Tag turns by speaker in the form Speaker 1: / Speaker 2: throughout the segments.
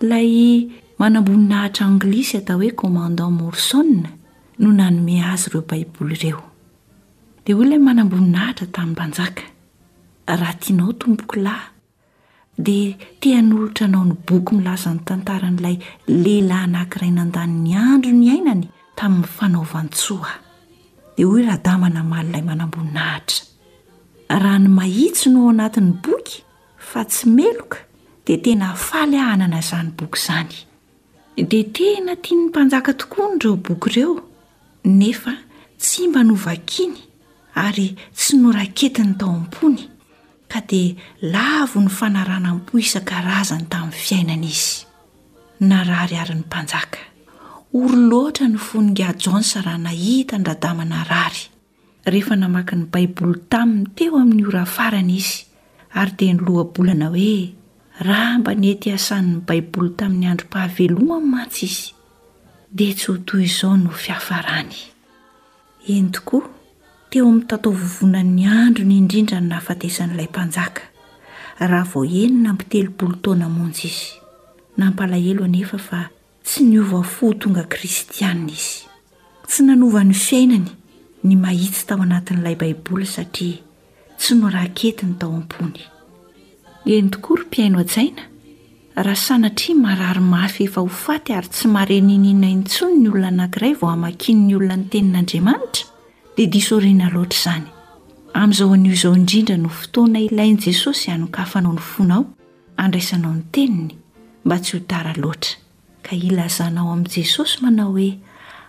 Speaker 1: Ilay manamboninahitra anglisy atao hoe Commandant Morson no nanome azy ireo Baiboly ireo. Dia hoy ilay manamboninahitra tamin'ny mpanjaka, Raha tianao, tompokolahy, dia te hanolotra anao ny boky milaza ny tantaran'ilay lehilahy anankiray nandany ny andro niainany tamin'ny fanaovan-tsoa. Dia hoy Radama namaly ilay manamboninahitra, Raha ny mahitsy no ao anatin'ny boky, Fa tsy meloka dia tena faly aho hanana izany boky izany. Dia tena tian'ny mpanjaka tokoa hono ireo boky ireo, nefa tsy mba novakiany ary tsy noraketiny tao am-pony, ka dia lavo ny fanaranam-po isan-karazany tamin'ny fiainany izy. Narary àry ny mpanjaka. Ory loatra ny fon'ingahy Jones raha nahita an-dRadama narary. rehefa namaky ny Baiboly taminy teo amin'ny ora farany izy, ary dia niloa-bolana hoe raha mba nety hiasany ny Baiboly tamin'ny androm-pahavelomany mantsy izy, dia tsy ho toy izao no fiafarany. Eny tokoa, teo amin'ny tataovovonan'ny androny indrindra ny nahafatesan'ilay mpanjaka, raha vao enina amby telopolo taona monja izy. Nampalahelo anefa fa Tsy niova fo ho tonga Kristianina izy. Tsy nanova ny fiainany ny mahitsy tao anatin'ilay Baiboly satria tsy noraketiny tao am-pony. Eny tokoa ry mpihaino an-tsaina, raha sanatria marary mafy efa ho faty ary tsy mahare n'inon'inona intsony ny olona anankiray vao hamakian'ny olona ny Tenin'Andriamanitra, dia diso aoriana loatra izany. Amin'izao anio izao indrindra no fotoana ilain'i Jesosy hanokafanao ny fonao. Andraisanao ny teniny mba tsy ho tara loatra. Ka ilazanao amin'i Jesosy manao hoe,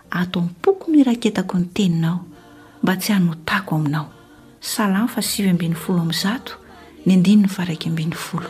Speaker 1: Ato am-poko no iraketako ny teninao, mba tsy hanotako aminao. Salamo fahasivy ambin'ny folo amby zato, ny andininy faharaika ambin'ny folo.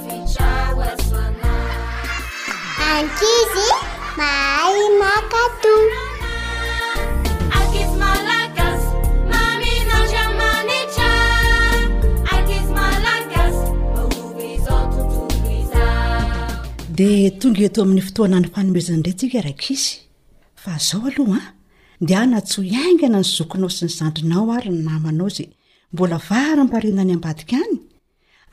Speaker 2: Ankizy mahay maka
Speaker 3: toa. Ankizy malagasy maminandry aman'itra. Ankizy malagasy manomboka izao tontolo izao.
Speaker 4: Dia tonga eto amin'ny fotoanan'ny fanomezana indray tsika ry ankizy. Fa izao aloha an, dia hanatsoy haingana ny zokinao sy ny zandrinao ary ny namanao izay mbola varimbariana any ambadika any.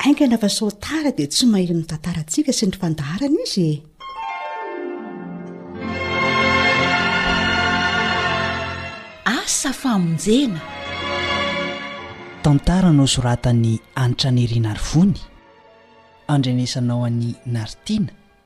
Speaker 4: Haingana fa sao tara dia tsy mailo ny tantarantsika sy ny fandaharana izy e!
Speaker 5: Asa famonjena.
Speaker 6: Tantara nosoratan'i Anitra Nerinarivony, andrenesanao an'i Nartiana.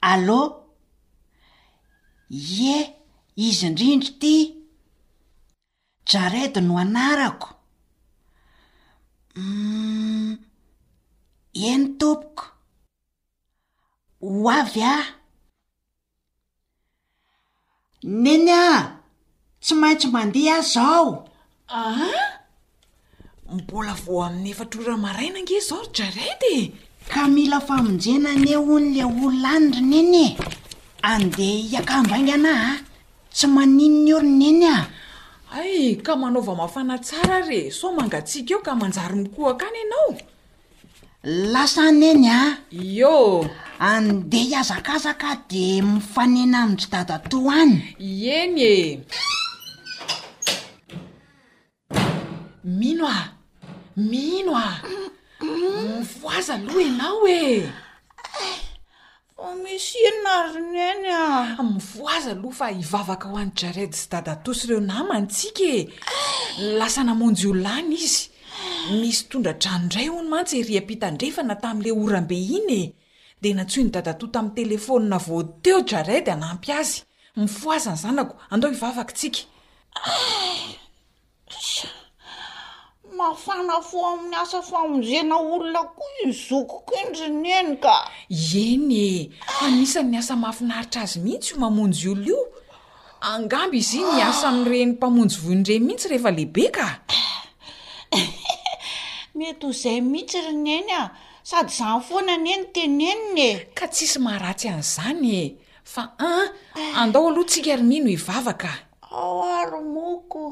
Speaker 7: Allô? Ie, izy indrindra ity. Jared no anarako. Uhm, eny tompoko. Ho avy aho. Neny a! Tsy maintsy mandeha aho izao!
Speaker 8: Aa! Mbola vao amin'ny efatra ora maraina ange izao ry Jared e!
Speaker 7: Ka mila famonjena anie hono ilay olona any ry Neny e! Andeha hiakanjo haingana aho a! Tsy maninona io ry Neny a!
Speaker 8: Hay ka manaova mafana tsara ary e! Sao mangatsiaka eo ka manjary mikohaka any ianao?
Speaker 7: Lasa any neny a!
Speaker 8: Ioo!
Speaker 7: Andeha hiazakazaka de mifanena amin-dry dadatoa any!
Speaker 8: Ieny e! Mino a! Mino a! Mifohaza aloha ianao e!
Speaker 1: Fa misy inona ry neny ah?
Speaker 8: Mivoaza aloha fa hivavaka ho an'i Jared sy Dadatoa sy ireo namantsika e! Lasa namonjy olana izy. Misy tondra-drano indray hono mantsy ery am-pitandrefana tamin'ilay oram-be iny e! Dia nantsoin'i Dadatoa tamin'ny telefaonina vao teo Jared hanampy azy. Mifohaza ny zanako, andao hivavaka isika.
Speaker 1: Tsia, mafana fo amin'ny asa famonjena olona koa iny zokiko iny ry neny ka!
Speaker 8: Eny e! Anisan'ny asa mahafinaritra azy mihitsy io mamonjy olona io. Angamba izy iny hiasa amin'ireny mpamonjy voina ireny mihitsy rehefa lehibe ka!
Speaker 1: Mety ho izay mihitsy ry neny a! Sady izany foana anie no teneniny e!
Speaker 8: Ka tsisy maharatsy an'izany e! Fa an! andao aloha tsika ry Mino hivavaka a!
Speaker 1: Ao ary moko!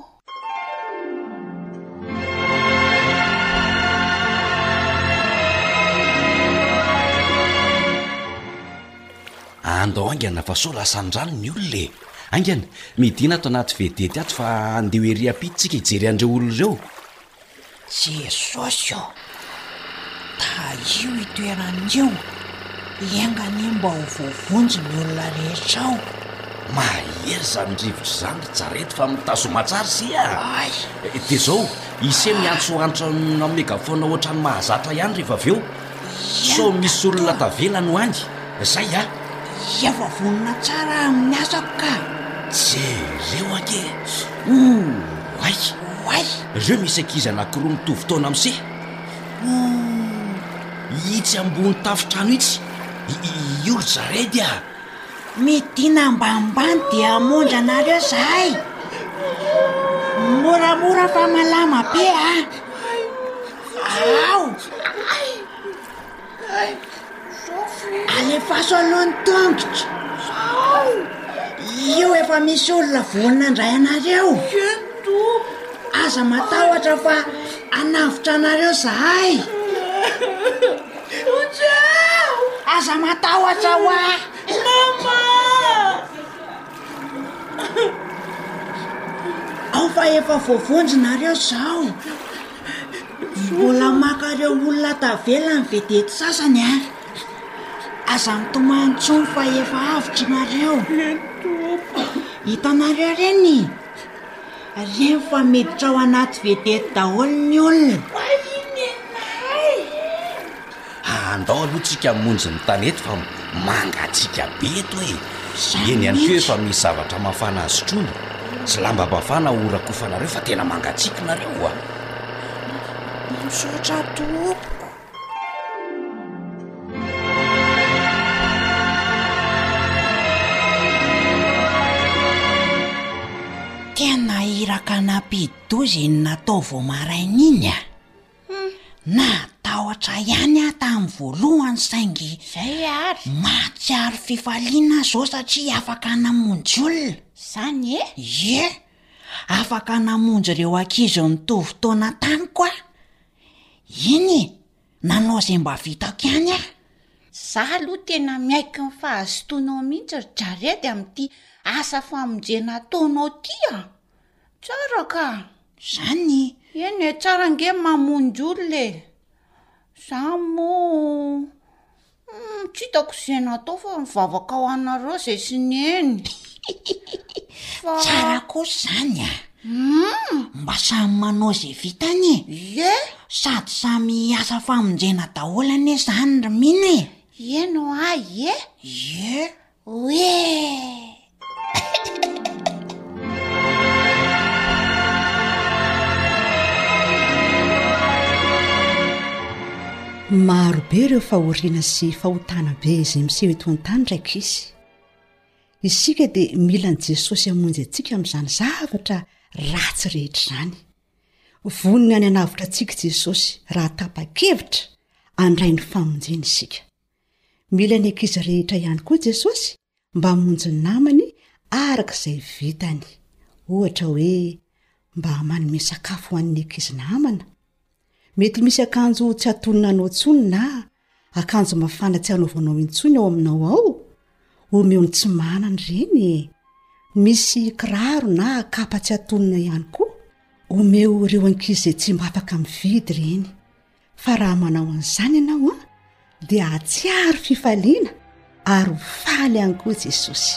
Speaker 9: Andao haingana fa sao lasan-drano ny olona e! Haingana, midina ato anaty vedety ato fa andeha ho ery am-pito tsika hijery an'ireo olona ireo.
Speaker 7: Jesosy ô! Tahio itoerana io, enga anie mba ho voavonjy ny olona rehetra ao.
Speaker 9: Mahery izany rivotra izany, jarety fa mitazoma tsara ise a! Ay! Dia izao, ise miantsoantso aminao megaphone ohatrany mahazatra ihany rehefa avy eo. Ia. Sao misy olona tavela no any? Zay a!
Speaker 7: Ia fa vonona tsara amin'ny asako ka!
Speaker 9: Jereo ange! Oay!
Speaker 7: Oay!
Speaker 9: Ry zeo misy ankizy anankiroa mitovy taona miseha. Ouh! Itsy ambony tafontrano itsy. Io ry Jared a!
Speaker 7: Midina ambanimbany dia hamonjy anareo zahay! Moramora fa malama be a! alefaso aloha ny tongotro io efa misy olona vonona handray anareo aza matahotra fa hanavotra anareo zahay aza matahotra ho a ao fa efa voavonjy nareo zao Mbola maka ireo olona tavela ny vedety sasany an. Aza mitomany intsony fa efa avotry nareo. Hitanareo reny? Reny fa miditra ao anaty vedety daholo ny olona.
Speaker 9: Andao aloha tsika hamonjy ny tany eto fa mangatsiaka be eto e! Eny ihany koa efa misy zavatra mafana azotroina sy lamba mafana horakofanareo fa tena mangatsiaka nareo a!
Speaker 7: Misaotra tompoko. Tena iraka nampidi-doza iny natao vao maraina iny a! Humm. Nahatahotra ahy ihany aho tamin'ny voalohany saingy
Speaker 1: Zay ary.
Speaker 7: mahatsiaro fifaliana aho izao satria afaka namonjy olona.
Speaker 1: Zany e.
Speaker 7: Ie, afaka namonjy ireo ankizy nitovy taona tamiko aho. Eny e, nanao izay mba vitako ihany aho.
Speaker 1: Za aloha tena miaiky ny fahazotoanao mihitsy ry Jared amin'ity asa famonjena ataonao ity a! Tsara ka!
Speaker 7: Zany!
Speaker 1: Eny e, tsara ange ny mamonjy olona e! Za moa hum, tsy hitako ze natao fa mivavaka ho anareo ze sy ny eny! Fa.
Speaker 7: Tsara kosa zany a! Hum! Mba samy manao ze vitany e!
Speaker 1: Ie!
Speaker 7: Sady samy hiasa famonjena daholo anie zany ry Mina e!
Speaker 1: Eny hoa ie!
Speaker 7: Ie!
Speaker 1: Maro
Speaker 4: be ireo fahoriana sy fahotana be izay miseho eto an-tany ndraiky izy isika dia mila ny jesosy hamonjy antsika amin'izany zavatra ratsy rehetra izany vonony any anavotra antsika jesosy raha tapa-kevitra andray ny famonjena isika Mila ny ankizy rehetra ihany koa Jesosy mba hamonjy ny namany araka izay vitany. Ohatra hoe, mba manome sakafo ho an'ny ankizy namana. Mety misy akanjo tsy atononanao intsony na akanjo mafana tsy anaovanao intsony ao aminao ao? Omeo ny tsy manana ireny e! Misy kiraro na kapa tsy atonona ihany koa? Omeo ireo ankizy izay tsy mba afaka mividy ireny. fa raha manao an'izany ianao an dia hatsiaro fifaliana ary ho faly any koa jesosy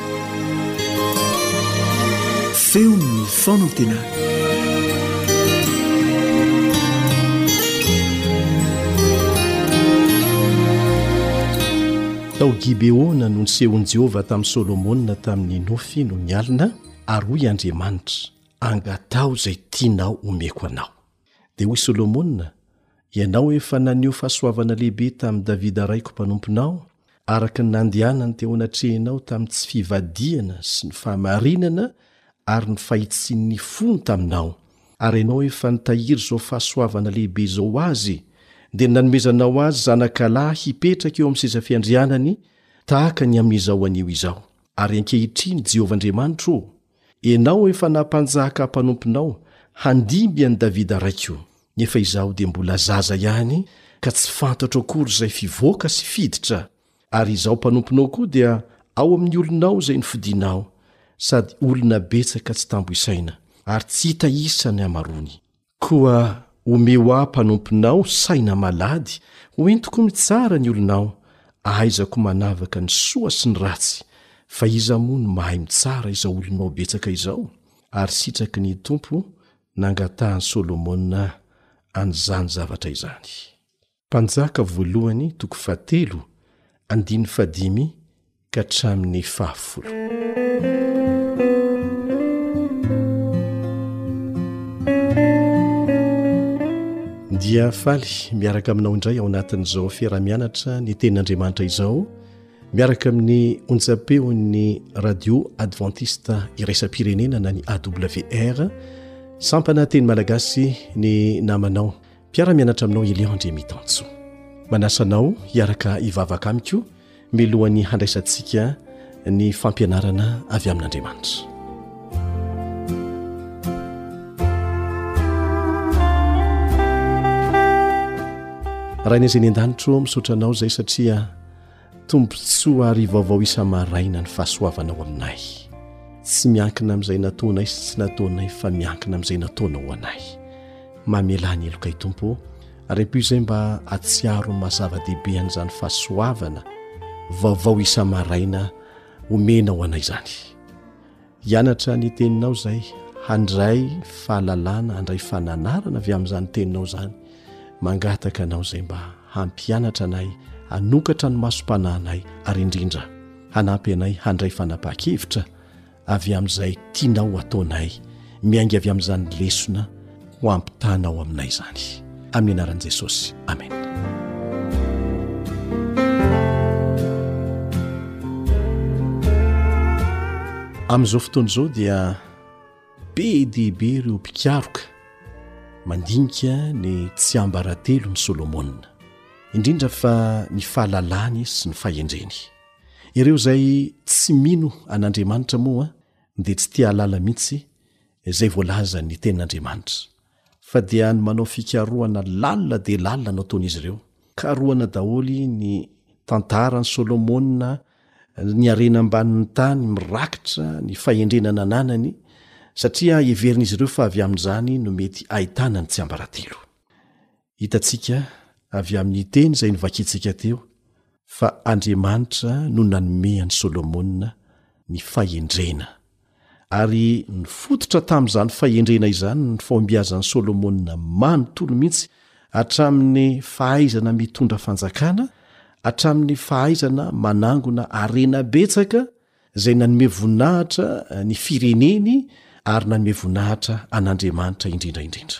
Speaker 5: feon'ny fanantenana
Speaker 10: tao gibeona no nisehoan'i jehovah tamin'i solomona tamin'ny nofy no ny alina ary hoy andriamanitra angataho izay tianao omeko anao Dia hoy Solomona, Ianao efa naneho fahasoavana lehibe tamin'i Davida raiko mpanomponao, araka ny nandehanany teo anatrehanao tamin'ny tsy fivadihana sy ny fahamarinana ary ny fahitsian'ny fony taminao, ary ianao efa nitahiry izao fahasoavana lehibe izao ho azy, dia ny nanomezanao azy zanakalahy hipetraka eo amin'ny seza fiandrianany, tahaka ny amin'izao anio izao. Ary ankehitriny, Jehovah Andriamanitro ô, Enao efa nampanjaka mpanomponao handimby an'i Davida raiko, nefa izaho dia mbola zaza ihany ka tsy fantatro akory izay fivoaka sy fiditra, ary izaho mpanomponao koa dia ao amin'ny olonao izay nofidinao, sady olona betsaka tsy tambo isaina, ary tsy hita isa ny hamaroany. Koa omeo ahy mpanomponao saina malady hoentiko mitsara ny olonao, ahaizako manavaka ny soa sy ny ratsy, fa iza moa no mahay mitsara izao olonao betsaka izao? Ary sitraky ny Tompo nangatahan'i Solomona an'izany zavatra izany. Mpanjaka voalohany toko fahatelo andininy fahadimy ka hatramin'ny fahafolo. Dia faly miaraka aminao indray ao anatin'izao fiaraha-mianatra ny tenin'Andriamanitra izao miaraka amin'ny onjam-peon'ny radio advantista iraisam-pirenena na ny AWR, sampana teny malagasy ny namanao. Mpiara-mianatra aminao Elian Andriamitansoa. Manasa anao hiaraka hivavaka amiko milohan'ny handraisantsika ny fampianarana avy amin'Andriamanitra. Rainay izay ny an-danitro misaotra anao izay satria Tombontsoa ary vaovao isa-maraina ny fahasoavanao aminay. Tsy miankina amin'izay nataonay sy tsy nataonay fa miankina amin'izay nataonao ho anay. Mamelà ny helokay Tompo ô, ary ampio izay mba hahatsiaro ny maha zava-dehibe an'izany fahasoavana vaovao isa-maraina omena ho anay izany. Hianatra ny Teninao izay handray fahalalana, handray fananarana avy amin'izany Teninao izany. Mangataka Anao izay mba hampianatra anay, hanokatra ny masom-panahinay, ary indrindra hanampy anay handray fanapahan-kevitra avy amin'izay tianao hataonay, miainga avy amin'izany lesona. ho ampitana ao aminay izany amin'ny anaran'i jesosy amen amin'izao fotoana izao dia be dehibe ireo mpikaroka mandinika ny tsy ambaratelo ny solomona indrindra fa ny fahalalany sy ny fahendreny ireo izay tsy mino an'andriamanitra moa dia tsy te hahalala mihitsy izay voalazan'ny Tenin'Andriamanitra, fa dia ny manao fikarohana lalina dia lalina no ataon'izy ireo. Karohana daholo ny tantaran'i Solomona, ny harena ambanin'ny tany mirakitra, ny fahendrena nananany, satria heverin'izy ireo fa avy amin'izany no mety hahitana ny tsiambaratelo. Hitantsika avy amin'ny teny izay novakiantsika teo fa Andriamanitra no nanome an'i Solomona ny fahendrena, ary nifototra tamin'izany fahendrena izany ny fahombiazan'i Solomona manontolo mihitsy, hatramin'ny fahaizana mitondra fanjakana, hatramin'ny fahaizana manangona harena betsaka izay nanome voninahitra ny fireneny ary nanome voninahitra an'Andriamanitra indrindra indrindra.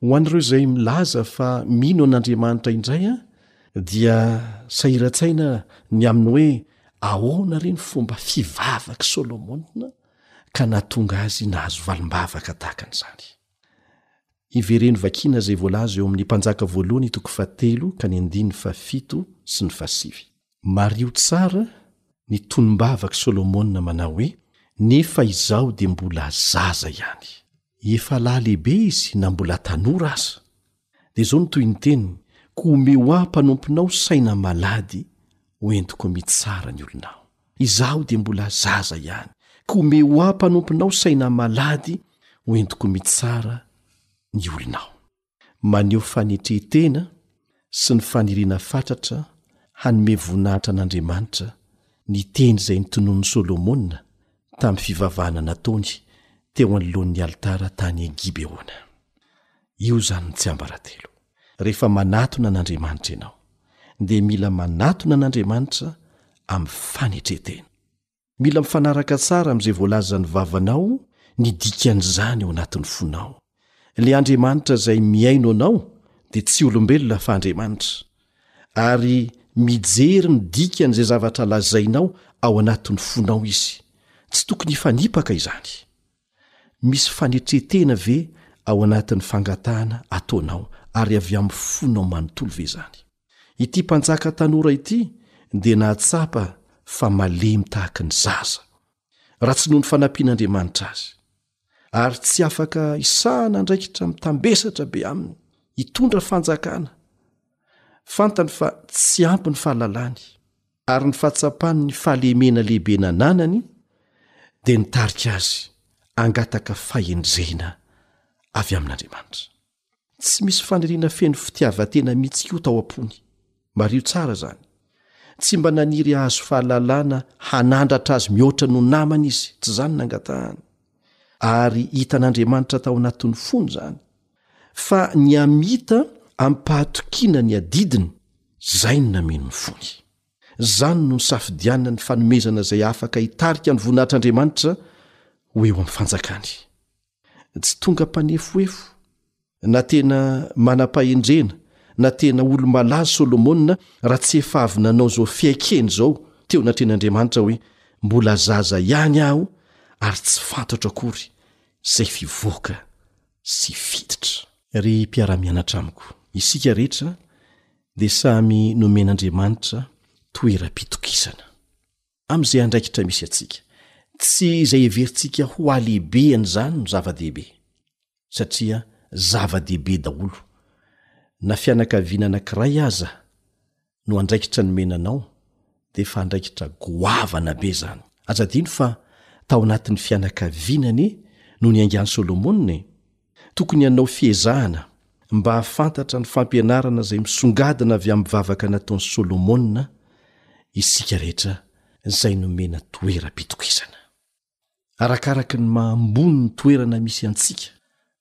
Speaker 10: Ho an'ireo izay milaza fa mino an'Andriamanitra indray dia sahiran-tsaina ny amin'ny hoe ahoana re ny fomba fivavak'i Solomona ka nahatonga azy nahazo valim-bavaka tahaka an'izany. Ivereno vakiana izay voalaza eo amin'ny Mpanjaka voalohany toko fahatelo ka ny andininy fahafito sy ny fahasivy. Mariho tsara ny tonom-bavak'i Solomona manao hoe, Nefa izaho dia mbola zaza ihany. efa lahy lehibe izy na mbola tanora aza. Dia izao no tohin'ny teniny, Koa omeo ahy mpanomponao saina malady hoentiko mitsara ny olona aho. Izaho dia mbola zaza ihany. Koa omeo ahy mpanomponao saina malady hoentiko mitsara ny olona aho. Maneho fanetren-tena sy ny faniriana fatratra hanome voninahitra an'Andriamanitra ny teny izay notononin'i Solomona tamin'ny fivavahana nataony teo anoloan'ny alitara tany Gibeona. Io izany ny tsiambaratelo. Rehefa manatona an'Andriamanitra ianao, dia mila manatona an'Andriamanitra amin'ny fanetren-tena. Mila mifanaraka tsara amin'izay voalazan'ny vavanao ny dikan'izany ao anatin'ny fonao. Ilay Andriamanitra izay mihaino anao dia tsy olombelona fa Andriamanitra, ary mijery ny dikan'izay zavatra lazainao ao anatin'ny fonao izy. Tsy tokony hifanipaka izany. Misy fanetren-tena ve ao anatin'ny fangatahana ataonao, ary avy amin'ny fonao manontolo ve izany? Ity mpanjaka tanora ity dia nahatsapa fa malemy tahaka ny zaza, raha tsy noho ny fanampian'Andriamanitra azy. Ary tsy afaka hisahana andraikitra mitambesatra be aminy hitondra fanjakana. Fantany fa tsy ampy ny fahalalany, ary ny fahatsapany ny fahalemena lehibe nananany dia nitarika azy hangataka fahendrena avy amin'Andriamanitra. Tsy misy faniriana feno fitiavan-tena mihitsy koa tao am-pony. Mariho tsara izany. Tsy mba naniry hahazo fahalalana hanandratra azy mihoatra noho namany izy, tsy izany nangatahany. Ary hitan'Andriamanitra tao anatin'ny fony izany. Fa ny hamita amim-pahatokiana ny adidiny, izay no nameno ny fony. Izany no nisafidianany ny fanomezana izay afaka hitarika ny voninahitr'Andriamanitra ho eo amin'ny fanjakany. Tsy tonga mpanefoefo, na tena manam-pahendrena, na tena olo-malaza Solomona raha tsy efa avy nanao izao fiaikeny izao teo anatrehan'Andriamanitra hoe, Mbola zaza ihany aho ary tsy fantatro akory izay fivoaka sy fiditra. Ry mpiara-mianatra amiko, isika rehetra dia samy nomen'Andriamanitra toeram-pitokisana. amin'izay andraikitra misy antsika. Tsy izay heverintsika ho halehibehan'izany no zava-dehibe, satria zava-dehibe daholo, na fianakaviana anankiray aza no andraikitra nomena anao, dia efa andraikitra goavana be izany. Aza adino fa tao anatin'ny fianakaviana anie no niaingan'i Solomona e! Tokony hanao fiezahana mba hahafantatra ny fampianarana izay misongadina avy amin'ny vavaka nataon'i Solomona isika rehetra izay nomena toeram-pitokisana. Arakaraka ny maha ambony ny toerana misy antsika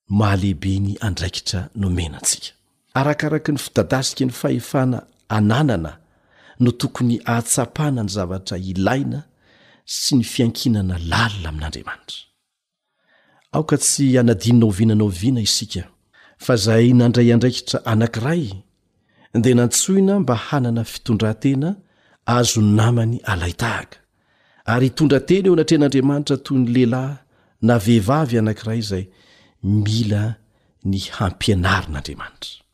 Speaker 10: no maha lehibe ny andraikitra nomena antsika. Arakaraka ny fitadasiky ny fahefana ananana no tokony hahatsapana ny zavatra ilaina sy ny fiankinana lalina amin'Andriamanitra. Aoka tsy hanadino na oviana na oviana isika fa izay nandray andraikitra anankiray dia nantsoina mba hanana fitondran-tena azon'ny namany alain-tahaka, ary hitondra tena eo anatrehan'Andriamanitra toy ny lehilahy na vehivavy anankiray izay mila ny hampianarin'Andriamanitra.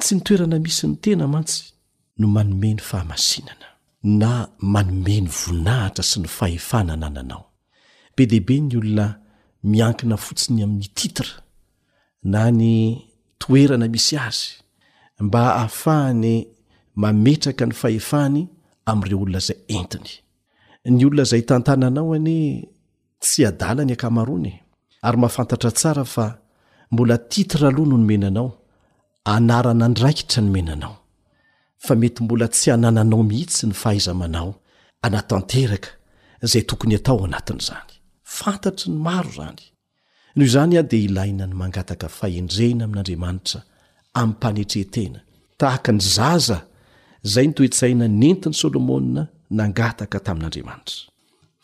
Speaker 10: Tsy ny toerana misy ny tena mantsy no manome ny fahamasinana. Na manome ny voninahitra sy ny fahefana anananao. Be dia be ny olona miankina fotsiny amin'ny titre na ny toerana misy azy mba hahafahany mametraka ny fahefany amin'ireo olona izay entiny. Ny olona izay tantananao anie Tsy adala ny ankamaroany e! Ary mahafantatra tsara fa mbola titre aloha no nomena anao, anaran'andraikitra nomena anao. Fa mety mbola tsy anananao mihitsy ny fahaiza-manao anatanteraka izay tokony atao ao anatin'izany. Fantatry ny maro izany. Noho izany aho dia ilaina ny mangataka fahendrena amin'Andriamanitra amim-panetren-tena, tahaka ny zaza izay ny toe-tsaina nentin'i Solomona nangataka tamin'Andriamanitra.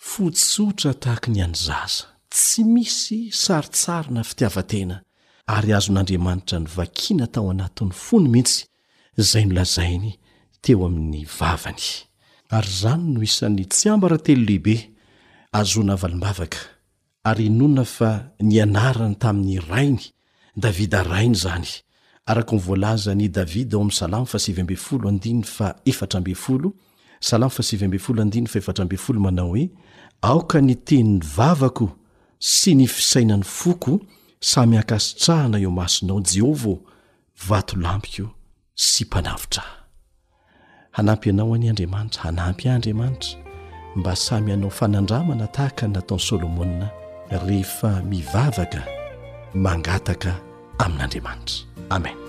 Speaker 10: Fotsy tsotra tahaka ny an'ny zaza, tsy misy sarintsarin na fitiavan-tena, ary azon'Andriamanitra novakiana tao anatin'ny fony mihitsy izay nolazainy teo amin'ny vavany. Ary izany no isan'ny tsiambaratelo lehibe ahazoana valim-bavaka Ary inoana fa nianarany tamin'ny rainy, Davida rainy izany, araka ny voalazan'i Davida ao amin'ny Salamo faha sivy ambin'ny folo andininy faha efatra ambin'ny folo, Salamo faha sivy ambin'ny folo andininy faha efatra ambin'ny folo manao hoe, Aoka ny tenin'ny vavako sy ny fisainan'ny foko samy hankasitrahana eo masonao, Jehovah ô, vatolampiko. sy mpanavotra ahy. Hanampy anao anie Andriamanitra, hanampy ahy Andriamanitra mba samy hanao fanandramana tahaka ny nataon'i Solomona rehefa mivavaka mangataka amin'Andriamanitra. Amen.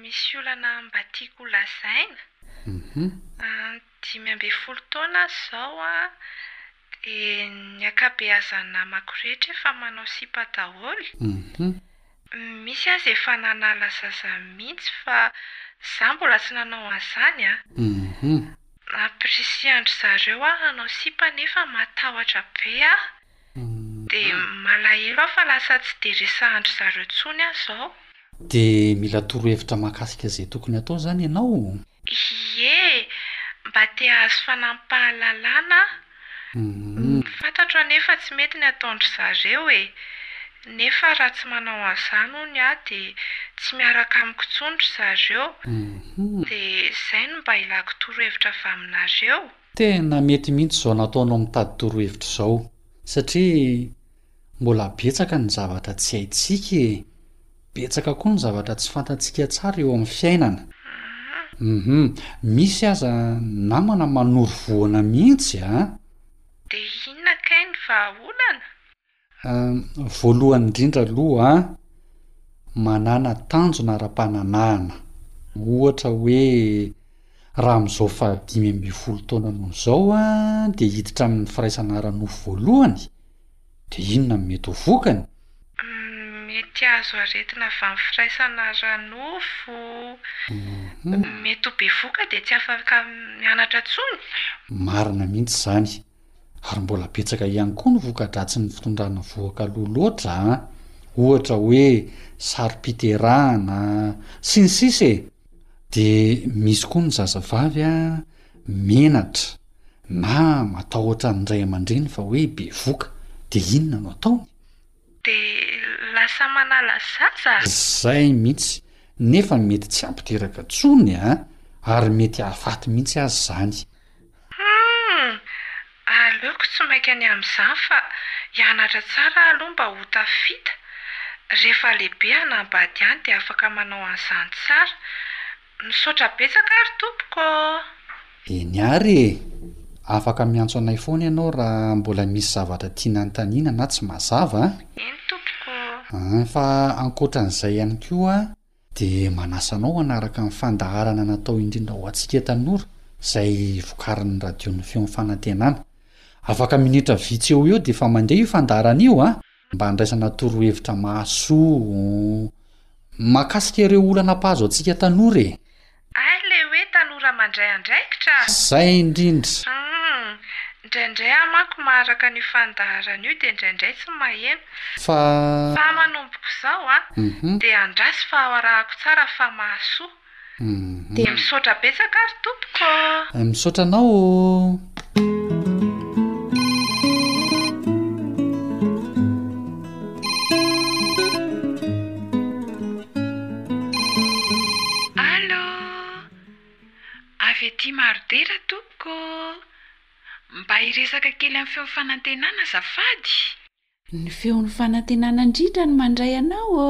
Speaker 3: Misy
Speaker 11: olana mba tiako ho
Speaker 12: lazaina.
Speaker 11: Dimy ambin'ny folo taona aho izao dia ny ankabeazan'ny namako rehetra efa manao sipa
Speaker 12: daholo.
Speaker 11: Misy aza efa nanala zaza mihitsy fa izaho mbola tsy nanao an'izany. Nampirisihindry zareo aho hanao sipa nefa matahotra be aho. Dia malahelo aho fa lasa tsy dia resahan-dry zareo intsony aho izao.
Speaker 12: Dia mila torohevitra mahakasika izay tokony hatao izany ianao?
Speaker 11: Ie, mba te hahazo fanampahalalana
Speaker 12: aho.
Speaker 11: Fantatro anefa tsy mety ny ataon-dry zareo e. Nefa raha tsy manao an'izany hono aho dia tsy miaraka amiko intsony ry
Speaker 12: zareo.
Speaker 11: Dia izay no mba ilako torohevitra avy aminareo.
Speaker 12: Tena mety mihitsy izao nataonao mitady torohevitra izao satria mbola betsaka ny zavatra tsy haintsika e! Betsaka koa ny zavatra tsy fantantsika tsara eo amin'ny fiainana. Hum misy aza namana manoro vohana mihitsy an!
Speaker 11: Dia inona kay ny vahaolana?
Speaker 12: Voalohany indrindra aloha an, manàna tanjona ara-pananahana. Ohatra hoe raha amin'izao fahadimy ambin'ny folo taonanao izao an, dia hiditra amin'ny firaisana ara-nofo voalohany, dia inona no mety ho vokany?
Speaker 11: Mety hahazo aretina avy amin'ny firaisana ara-nofo. Mety ho bevoka dia tsy afaka mianatra intsony.
Speaker 12: Marina mihitsy izany. Ary mbola betsaka ihany koa ny voka-dratsin'ny fitondrana voakaloa loatra an! Ohatra hoe saro-piterahana sy ny sisa e! Dia misy koa ny zazavavy menatra na matahotra ny ray aman-dreny fa hoe bevoka dia inona no ataony?
Speaker 11: Dia lasa manala zaza?
Speaker 12: Zay mintsy, nefa mety tsy ampy teraka tsony a! Ary mety ahafaty mintsy aza zany.
Speaker 11: Humm! Aleoko tsy maika ny amin'izany fa hianatra tsara aho aloha mba ho tafita. Rehefa lehibe hanambady ihany dia afaka manao an'izany tsara. Misaotra betsaka ary tompoko ô!
Speaker 12: Eny ary e! Afaka miantso anay foana ianao raha mbola misy zavatra tiana anontaniana na tsy mazava a!
Speaker 11: Eny tompoko
Speaker 12: ô! An! Fa ankoatran'izay ihany koa dia manasa anao hanaraka ny fandaharana natao indrindra ho antsika tanora izay vokarin'ny Radion'ny Feon'ny Fanantenana. Afaka minitra vitsy eo ho eo dia efa mandeha io fandaharana io a! Mba handraisana torohevitra mahasoa uhm. Mahakasika ireo olana mpahazo antsika tanora e!
Speaker 11: Ay le hoe tanora mandray andraikitra a!
Speaker 12: Zay indrindra!
Speaker 11: Uhm. Ndraindray aho manko maharaka an'io fandaharana io dia ndraindray tsy maheno.
Speaker 12: Fa.
Speaker 11: Fa manomboko izao a!
Speaker 12: Uhm.
Speaker 11: Dia andraso fa ao arahako tsara fa mahasoa. Dia misaotra betsaka ary tompoko.
Speaker 12: Misaotra anao
Speaker 8: ô. Allô, avy aty Marodeira tompoko ô, mba hiresaka kely amin'ny feon'ny fanantenana azafady.
Speaker 1: Ny feon'ny fanantenana ndrindra no mandray anao ô!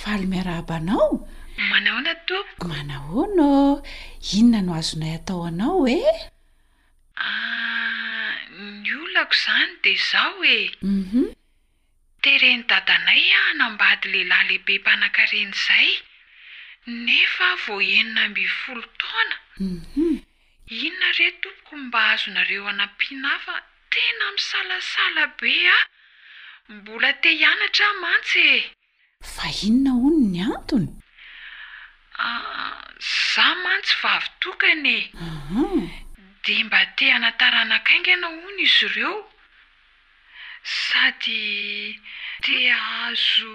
Speaker 1: Faly miarahaba anao!
Speaker 8: Manahoana tompoko?
Speaker 1: Manahoana ô? Inona no azonay atao anao e?
Speaker 8: Aah, ny olako izany dia izao e!
Speaker 1: Uhum.
Speaker 8: Teren'i dadanay aho hanambady lehilahy lehibe mpanankarena izay, nefa aho vao enina ambin'ny folo taona.
Speaker 1: Uhum.
Speaker 8: Inona re tompoko mba azonareo anampiana ahy fa tena misalasala be aho. Mbola te hianatra aho mantsy e!
Speaker 1: Fa inona hono ny antony?
Speaker 8: Za mantsy vavy tokana e! Dia mba te hana taranaka haingana hono izy ireo. Sady te
Speaker 1: hahazo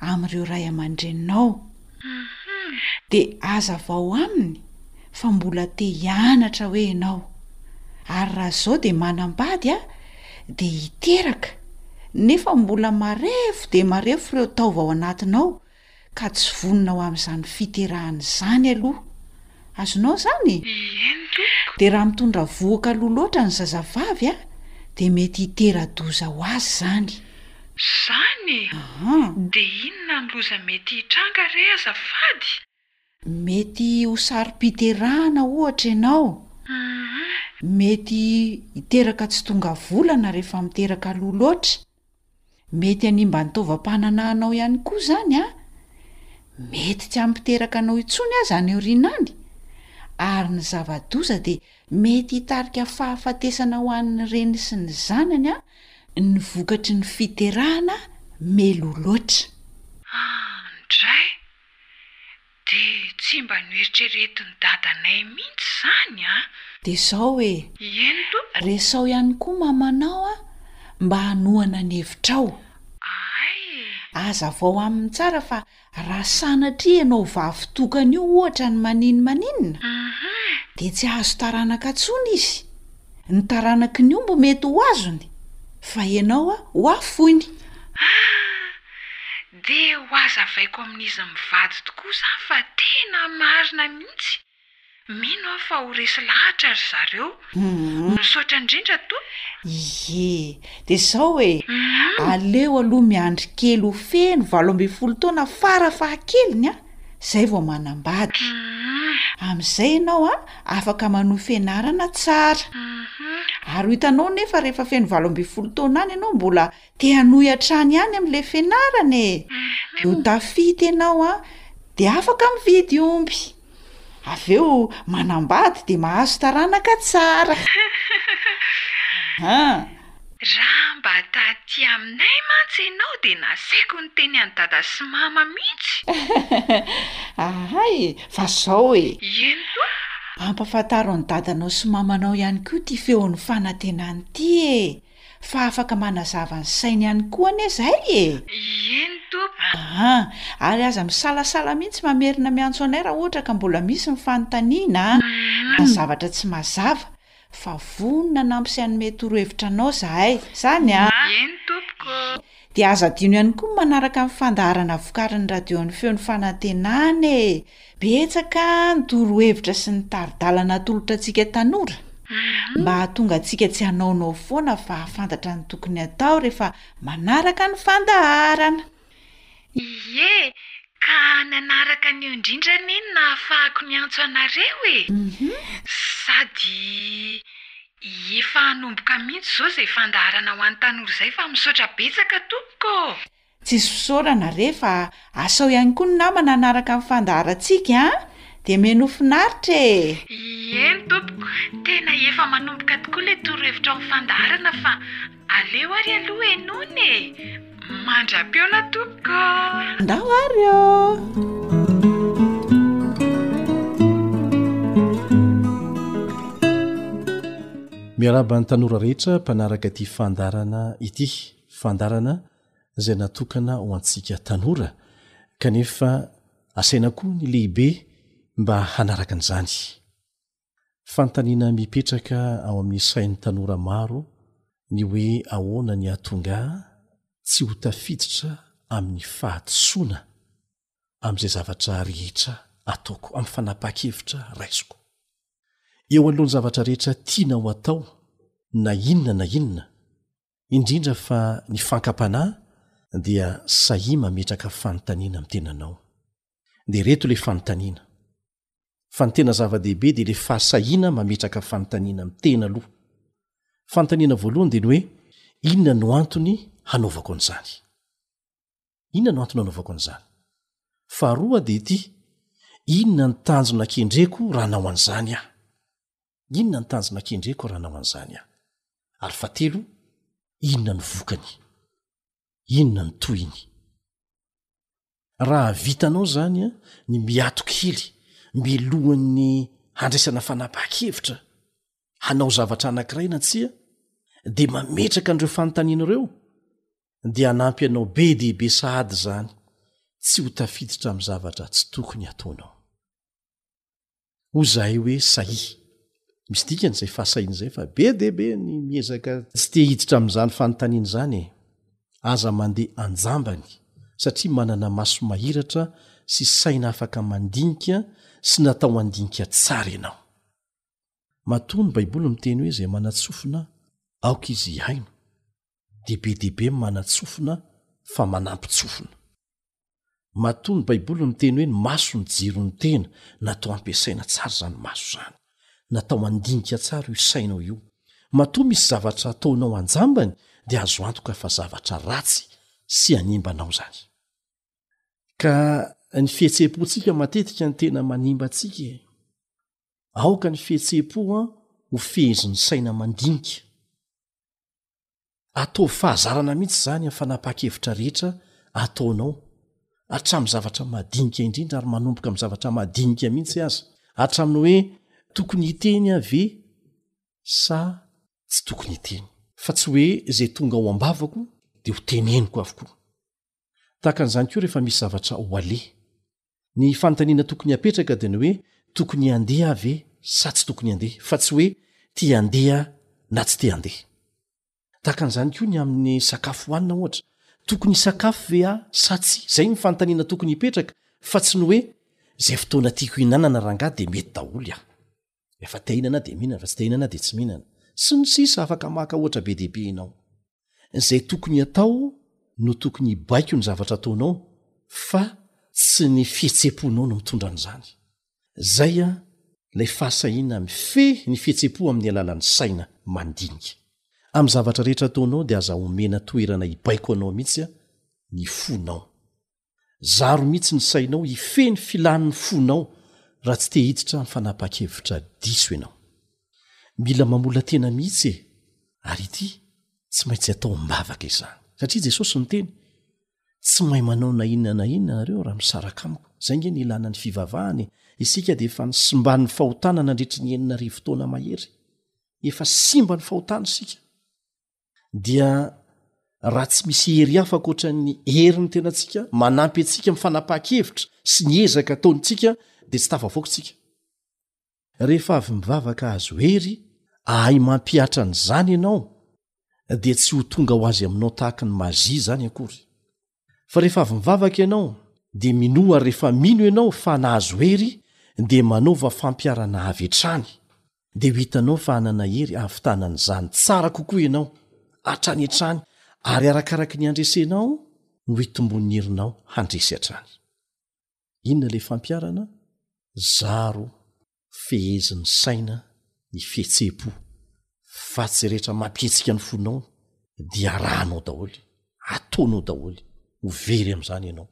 Speaker 1: amin'ireo ray aman-dreninao, dia hazavao aminy fa mbola te hianatra hoe ianao, ary raha izao dia manambady aho dia hiteraka, nefa mbola marefo dia marefo ireo taova ao anatinao ka tsy vonona ho amin'izany fiterahana izany aloha. Azonao izany?
Speaker 8: Eny tompoko.
Speaker 1: Dia raha mitondra vohoka lo loatra ny zazavavy a, dia mety hitera-doza ho azy izany.
Speaker 8: Zany e!
Speaker 1: Aha.
Speaker 8: Dia inona ny loza mety hitranga re azafady?
Speaker 1: Mety ho sarom-piterahana ohatra ianao. Hum. Mety hiteraka tsy tonga volana rehefa miteraka lo loatra. Mety hanimba ny taovam-pananahanao ihany koa izany an! Mety tsy hampiteraka anao intsony aza any aoriana any, ary ny zava-doza dia mety hitarika fahafatesana ho an'ny reny sy ny zanany an, ny vokatry ny fiterahana meloa loatra.
Speaker 8: Ah, indray! Dia tsy mba noeritreretin'i dadanay mihitsy izany an!
Speaker 1: Dia izao e!
Speaker 8: Ieny to!
Speaker 1: Resaho ihany koa mamanao an, mba hanohana ny hevitrao.
Speaker 8: Ahay
Speaker 1: e! Azavao aminy tsara fa raha sanatria ianao vavy tokana io ohatra ny manin maninona, dia tsy hahazo taranaka intsony izy. Ny taranaky ny omby mety ho azony, fa ianao an, ho afoiny!
Speaker 8: Ah! Dia ho hazavaiko amin'izy mivady tokoa za fa tena marina mihitsy, mino aho fa ho resy lahatra ry zareo. Misaotra indrindra Tompo.
Speaker 1: Ie. Dia izao e, aleo aloha miandry kely ho feno valo ambin'ny folo taona fara fahakeliny an, izay vao manambady. Amin'izay ianao an, afaka manohy fianarana tsara. Ary ho hitanao nefa rehefa feno valo ambin'ny folo taona any ianao mbola Te hanohy hatrany ihany amin le fianarana e! Eo tafita ianao an de afaka mividy omby! Avy eo manambady de mahazo taranaka tsara! Hahahahahahha.
Speaker 8: Raha mba taty aminay mantsy ianao dia nasaiko niteny an'i dada sy mama mihitsy!
Speaker 1: Hahahahahha e! Fa zao e!
Speaker 8: Eny koa!
Speaker 1: Ampafantaro an'i dadanao sy mamanao ihany koa ity feon'ny fanantenana ity e! Fa afaka manazava ny sainy ihany koa anie izahay e!
Speaker 8: Ie ny Tompo.
Speaker 1: Aa! Ary aza misalasala mihitsy mamerina miantso anay raha ohatra ka mbola misy ny fanontaniana na zavatra tsy mazava, fa vonona hanampi sy hanome torohevitra anao izahay. Izany an!
Speaker 8: Ie ny Tompoko.
Speaker 1: Dia aza adino ihany koa ny manaraka ny fandaharana vokarin'ny Radion'ny Feon'ny Fanantenana e! Betsaka ny torohevitra sy ny tari-dalana atolotra antsika tanora mba hahatonga antsika tsy hanaonao foana fa hahafantatra ny tokony hatao rehefa manaraka ny fandaharana.
Speaker 8: Ie, Ka nanaraka an'io indrindra anie no nahafahako niantso anareo e! Sady efa hanomboka mihitsy izao izay fandaharana ho an'ny tanora izay fa misaotra betsaka tompoko ô!
Speaker 1: Tsisy fisaorana re fa asao ihany koa ny namana hanaraka ny fandaharantsika an! Dia mihainoa finaritra e!
Speaker 8: Ieny tompoko, tena efa manomboka tokoa ilay torohevitra ao amin'ny fandaharana fa Aleo ary aloha henoina e! Mandra-pihaona tompoko!
Speaker 1: Andao ary ô!
Speaker 10: Miarahaba ny tanora rehetra mpanaraka ity fandaharana ity. Fandaharana izay natokana ho antsika tanora kanefa asaina koa ny lehibe mba hanaraka an'izany. Fanontaniana mipetraka ao amin'ny sain'ny tanora maro ny hoe ahoana ny hahatonga ahy tsy ho tafiditra amin'ny fahadisoana amin'izay zavatra rehetra ataoko, amin'ny fanapahan-kevitra raisiko. Eo anoloan'ny zavatra rehetra tianao atao na inona na inona indrindra fa ny fankam-panahy dia sahia mametraka fanontaniana amin'ny tenanao. Dia ireto ilay fanontaniana. Fa ny tena zava-dehibe dia ilay fahasahiana mametraka fanontaniana amin'ny tena aloha. Fanontaniana voalohany dia ny hoe, Inona no antony hanaovako an'izany? Inona no antony hanaovako an'izany? Faharoa dia ity, Inona ny tanjona kendreko raha hanao an'izany aho? Inona ny tanjona kendreko raha hanao an'izany aho? Ary fahatelo, inona no vokany? Inona no tohiny? Raha vitanao izany ny miato kely mialohan'ny handraisana fanapahan-kevitra hanao zavatra anankiray na tsia, dia mametraka an'ireo fanontaniana ireo, dia hanampy anao be dia be sahady izany tsy ho tafiditra amin'ny zavatra tsy tokony hataonao. hoy izahay hoe sahia. Misy dikany izay fahasahiana izay fa be dia be ny miezaka tsy te hiditra amin'izany fanontaniana izany e! Aza mandeha an-jambany satria manana maso mahiratra sy saina afaka mandinika sy natao handinika tsara ianao. Matoa ny Baiboly miteny hoe izay manatsofina aoka izy hihaino, dia be dia be ny manatsofina fa manampy-tsofina. Matoa ny Baiboly miteny hoe ny maso ny jiro ny tena, natao hampiasaina tsara izany maso izany, natao handinika tsara io sainao io. Matoa misy zavatra ataonao an-jambany dia azo antoka fa zavatra ratsy sy hanimba anao izany. Ka ny fihetseham-pontsika matetika no tena manimba antsika e! Aoka ny fihetseham-po ho fehezin'ny saina mandinika. Ataovy fahazarana mihitsy izany amin'ny fanapahan-kevitra rehetra ataonao, hatramin'ny zavatra madinika indrindra ary manomboka amin'ny zavatra madinika mihitsy aza, hatramin'ny hoe tokony hiteny aho ve sa tsy tokony hiteny, fa tsy hoe izay tonga ao am-bavako dia ho teneniko avokoa. Tahaka an'izany koa rehefa misy zavatra ho aleha. Ny fanontaniana tokony hapetraka dia ny hoe tokony handeha aho ve sa tsy tokony handeha fa tsy hoe te handeha na tsy te handeha. Tahaka an'izany koa ny amin'ny sakafo hohanina ohatra, tokony hisakafo ve aho sa tsia, izay ny fanontaniana tokony hipetraka fa tsy ny hoe izay fotoana tiako hihinanana rangaha dia mety daholo aho. Rehefa te hinana dia mihinana fa tsy te hinana dia tsy mihinana. Sy ny sisa afaka maka ohatra be dia be ianao. Izay tokony hatao no tokony hibaiko ny zavatra ataonao fa tsy ny fihetsem-ponao no mitondra an'izany. Izay ilay fahasahiana mifehy ny fihetsem-po amin'ny alalan'ny saina mandinika. Amin'ny zavatra rehetra ataonao dia aza omena toerana hibaiko anao mihitsy ny fonao. Zaro mihitsy ny sainao hifehy ny filan'ny fonao raha tsy te hiditra amin'ny fanapahan-kevitra diso ianao. Mila mamola-tena mihitsy e! Ary ity tsy maintsy atao am-bavaka izany. Satria Jesosy niteny, Tsy mahay manao na inona na inona ianareo raha misaraka amiko. Izay ange ny ilàna ny fivavahana e! Isika dia efa nisimban'ny fahotana nandritry ny enina arivo taona mahery. Efa simba ny fahotana isika. dia raha tsy misy hery hafa ankoatra ny hery ny tenantsika manampy antsika my fanapaha-kevitra sy ny ezaka ataontsika dia tsy tafavoaka tsika rehefa avy mivavaka ahazo hery ahay mampihatra an'izany ianao dia tsy ho tonga ho azy aminao tahaka ny mazia zany akory Fa rehefa avy mivavaka ianao, dia minoa ary rehefa mino ianao fa nahazo hery, dia manaova fampiharana avy hatrany, dia ho hitanao fa hanana hery hahavitana an'izany tsara kokoa ianao, hatrany hatrany, ary arakaraky ny handresenao no hitombon'ny herinao handresy hatrany. Inona ilay fampiharana? Zaro fehezin'ny saina ny fihetseham-po, fa tsy rehetra mampihetsika ny fonao dia arahanao daholo, ataonao daholo, ho very amin'izany ianao.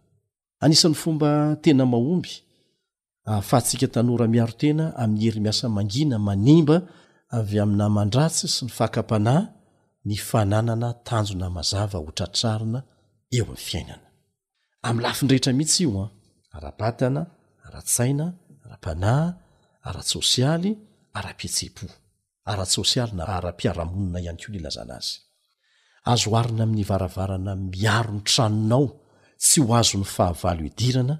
Speaker 10: Anisan'ny fomba tena mahomby ahafahantsika tanora miaro tena amin'ny herimiasa mangina manimba avy amin'ny naman-dratsy sy ny fakam-panahy ny fananana tanjona mazava hotratrarina eo amin'ny fiainana. Amin'ny lafiny rehetra mihitsy io an, ara-batana, ara-tsaina, ara-panahy, ara-tsosialy, ara-pihetseham-po. Ara-tsosialy na ara-piarahamonina ihany koa ny ilazana azy. Azo oharina amin'ny varavarana miaro ny tranonao tsy ho azon'ny fahavalo idirana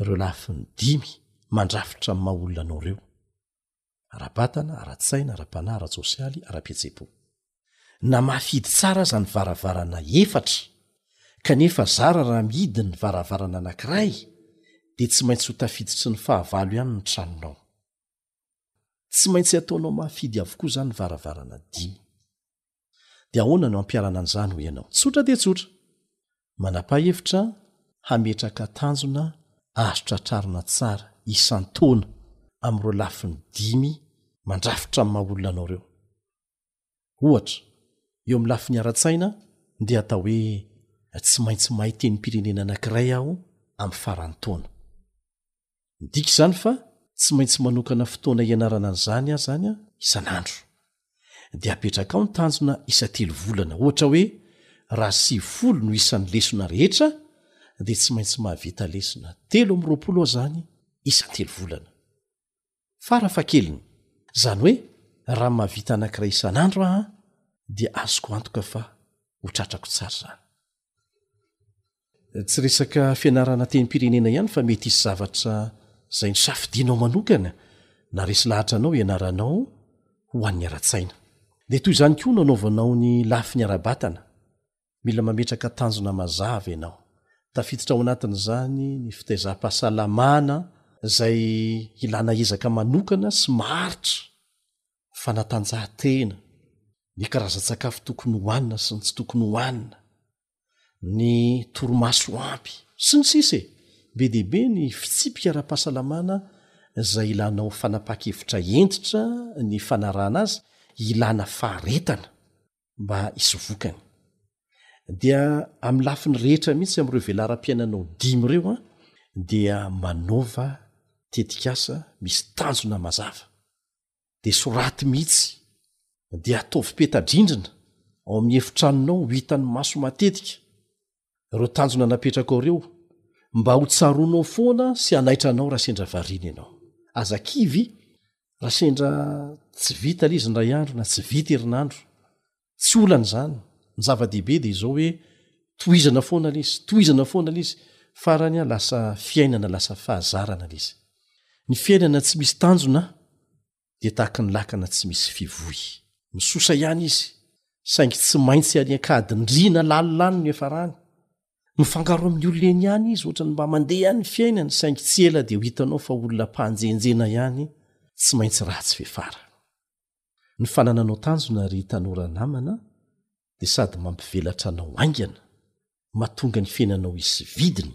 Speaker 10: ireo lafiny dimy mandrafitra ny maha-olona anao ireo. ara-batana, ara-tsaina, ara-panahy, ara-tsosialy, ara-pihetseham-po. Na mafidy tsara aza ny varavarana efatra, kanefa zara raha mihidy ny varavarana anankiray, dia tsy maintsy ho tafiditry ny fahavalo ihany ny tranonao. Tsy maintsy ataonao mafidy avokoa izany ny varavarana dimy. Dia ahoana no hampiharana an'izany, hoy ianao? Tsotra dia tsotra. Manapa-hevitra hametraka tanjona azo tratrarina tsara isan-taona amin'ireo lafiny dimy mandrafitra amin'ny maha olona anao ireo. Ohatra, eo amin'ny lafiny ara-tsaina dia atao hoe tsy maintsy mahay tenim-pirenena anankiray aho amin'ny faran'ny taona. Midika izany fa tsy maintsy manokana fotoana hianarana an'izany aho izany aho isan'andro. Dia apetraka ao ny tanjona isa-telo volana, ohatra hoe raha sivifolo no isan'ny lesona rehetra dia tsy maintsy mahavita lesona telo amby roapolo aho izany isan-telo volana. Farafahakeliny, izany hoe raha mahavita anankiray isan'andro aho dia azoko antoka fa ho tratrako tsara izany. Tsy resaka fianarana tenim-pirenena ihany fa mety hisy zavatra izay nosafidianao manokana na resy lahatra anao hianaranao ho an'ny ara-tsaina. Dia toy izany koa no anaovanao ny lafiny ara-batana. Mila mametraka tanjona mazava ianao. Tafiditra ao anatin'izany ny fitaizam-pahasalamana izay ilana ezaka manokana sy maharitra, ny fanatanjahantena, ny karazan-tsakafo tokony hohanina sy ny tsy tokony hohanina, ny torimaso ampy, sy ny sisa e! Be dia be ny fitsipika ara-pahasalamana izay ilanao fanapahan-kevitra hentitra ny fanarahana azy, ilana faharetana. mba hisy vokany dia amin'ny lafiny rehetra mihitsy amin'ireo velaram-piainanao dimy ireo a dia manaova tetikasa misy tanjona mazava dia soraty mihitsy dia ataovy petadrindrina ao amin'ny efitranonao ho hitan'ny maso matetika ireo tanjona napetrakao ireo mba ho tsaronao foana sy hanaitra anao raha sendra variana ianao aza kivy raha sendra tsy vita la izy ndray andro na tsy vita herinandro tsy olana izany ny zava-dehibe dia izao hoe tohizana foana la izy tohizana foana la izy farany a lasa fiainana lasa fahazarana la izy ny fiainana tsy misy tanjona dia tahaka ny lakana tsy misy fivoy. Misosa ihany izy, saingy tsy maintsy any an-kahadin-driana lalina any no hiafarany. Mifangaro amin'ny olona eny ihany izy, hoatran'ny mba mandeha ihany ny fiainany, saingy tsy ela dia ho hitanao fa olona mpanjenjena ihany, tsy maintsy ratsy fiafara. Ny fanananao tanjona, ry tanora namana, dia sady mampivelatra anao haingana, matonga ny fiainanao hisy vidiny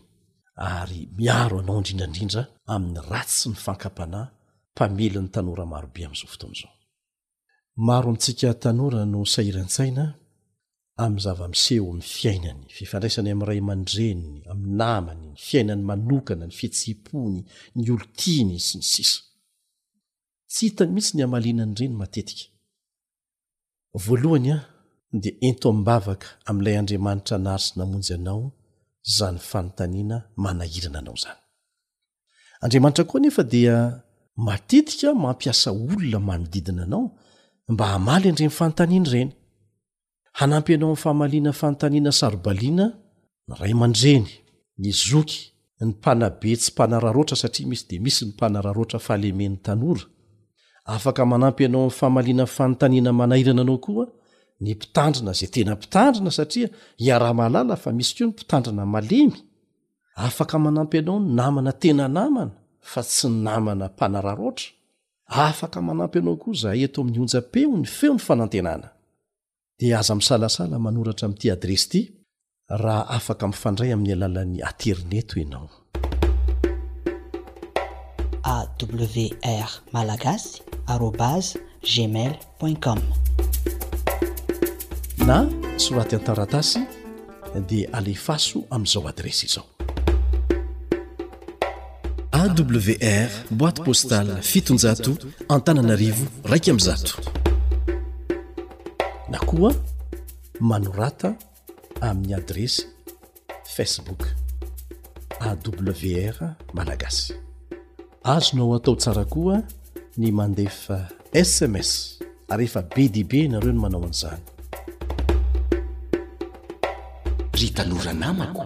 Speaker 10: ary miaro anao indrindra indrindra amin'ny ratsy ny fankam-panahy mpamely ny tanora marobe amin'izao fotoana izao. Maro amintsika tanora no sahiran-tsaina amin'ny zava-miseho amin'ny fiainany, fifandraisany amin'ny ray aman-dreniny, amin'ny namany, ny fiainany manokana, ny fihetseham-pony, ny olon-tiany, sy ny sisa Tsy hitany mihitsy ny hamaliana an'ireny matetika. Voalohany an, dia ento am-bavaka amin'ilay Andriamanitra nary sy namonjy anao izany fanontaniana manahirana anao izany. Andriamanitra koa anefa dia matetika mampiasa olona manodidina anao mba hamaly an'ireny fanontaniana ireny. Hanampy anao amin'ny famaliana fanontaniana saro-baliana ny ray aman-dreny, ny zoky, ny mpanabe tsy mpanararaotra satria misy dia misy ny mpanararaotra fahalemen'ny tanora. Afaka manampy anao amin'ny famaliana fanontaniana manahirana anao koa ny mpitandrina izay tena mpitandrina satria iaraha-mahalala fa misy koa ny mpitandrina malemy. Afaka manampy anao ny namana tena namana fa tsy ny namana mpanararaotra. Afaka manampy anao koa izahay eto amin'ny onjam-peo ny feon'ny fanantenana. dia aza misalasala manoratra amin'ity adiresy ity raha afaka mifandray amin'ny alalan'ny aterineto ianao.
Speaker 6: awr malagasy arobase gmail point com
Speaker 10: na soraty an-taratasy dia alefaso amin'izao adiresy izao
Speaker 13: awr boite postale fitonjato antananarivo raika amin'izato
Speaker 10: na koa manorata amin'ny adiresy facebook awr malagasy azonao atao tsara koa ny mandefa sms ary efa be dia be ianareo ny manao an'izany
Speaker 9: ry tanora namako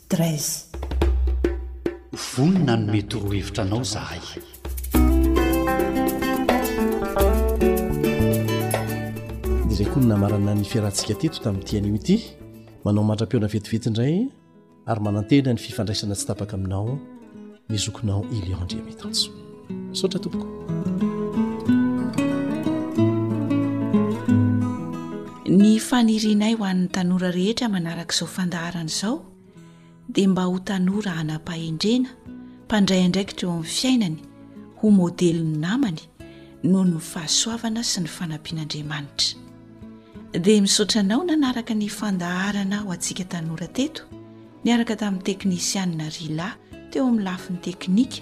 Speaker 12: treize. Vonona hanome torohevitra anao izahay.
Speaker 10: Izay koa no namarana ny fiarahantsika teto tamin'ity anio ity. Manao mandra-pihaona vetivety indray ary manantena ny fifandraisana tsy tapaka aminao ny zokinao Elion Andriamitanjo. Misaotra tompoko.
Speaker 1: Ny fanirianay ho an'ny tanora rehetra manaraka izao fandaharana izao dia mba ho tanora hanam-pahendrena, mpandray andraikitra eo amin'ny fiainany, ho modelin'ny namany noho ny fahasoavana sy ny fanampian'Andriamanitra. Dia misaotra anao nanaraka ny fandaharana ho antsika tanora teto, niaraka tamin'ny teknisianina Rila teo amin'ny lafiny teknika,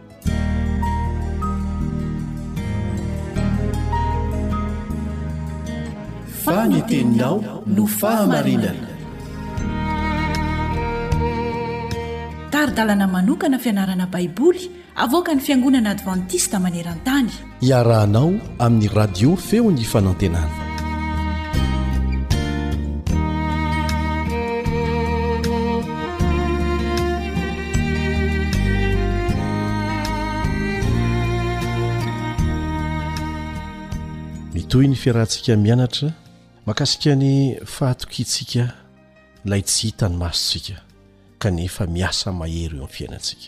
Speaker 1: Fa ny
Speaker 10: teninao no fahamarinana.
Speaker 1: Tari-dalana manokana fianarana Baiboly avoakan'ny Fiangonana Advantista maneran-tany.
Speaker 10: Iarahanao amin'ny radio feo ny fanantenana. Mitohy ny fiarahantsika mianatra makasika ny fahatokiantsika ilay tsy hitan'ny masontsika kanefa miasa mahery eo amin'ny fiainantsika.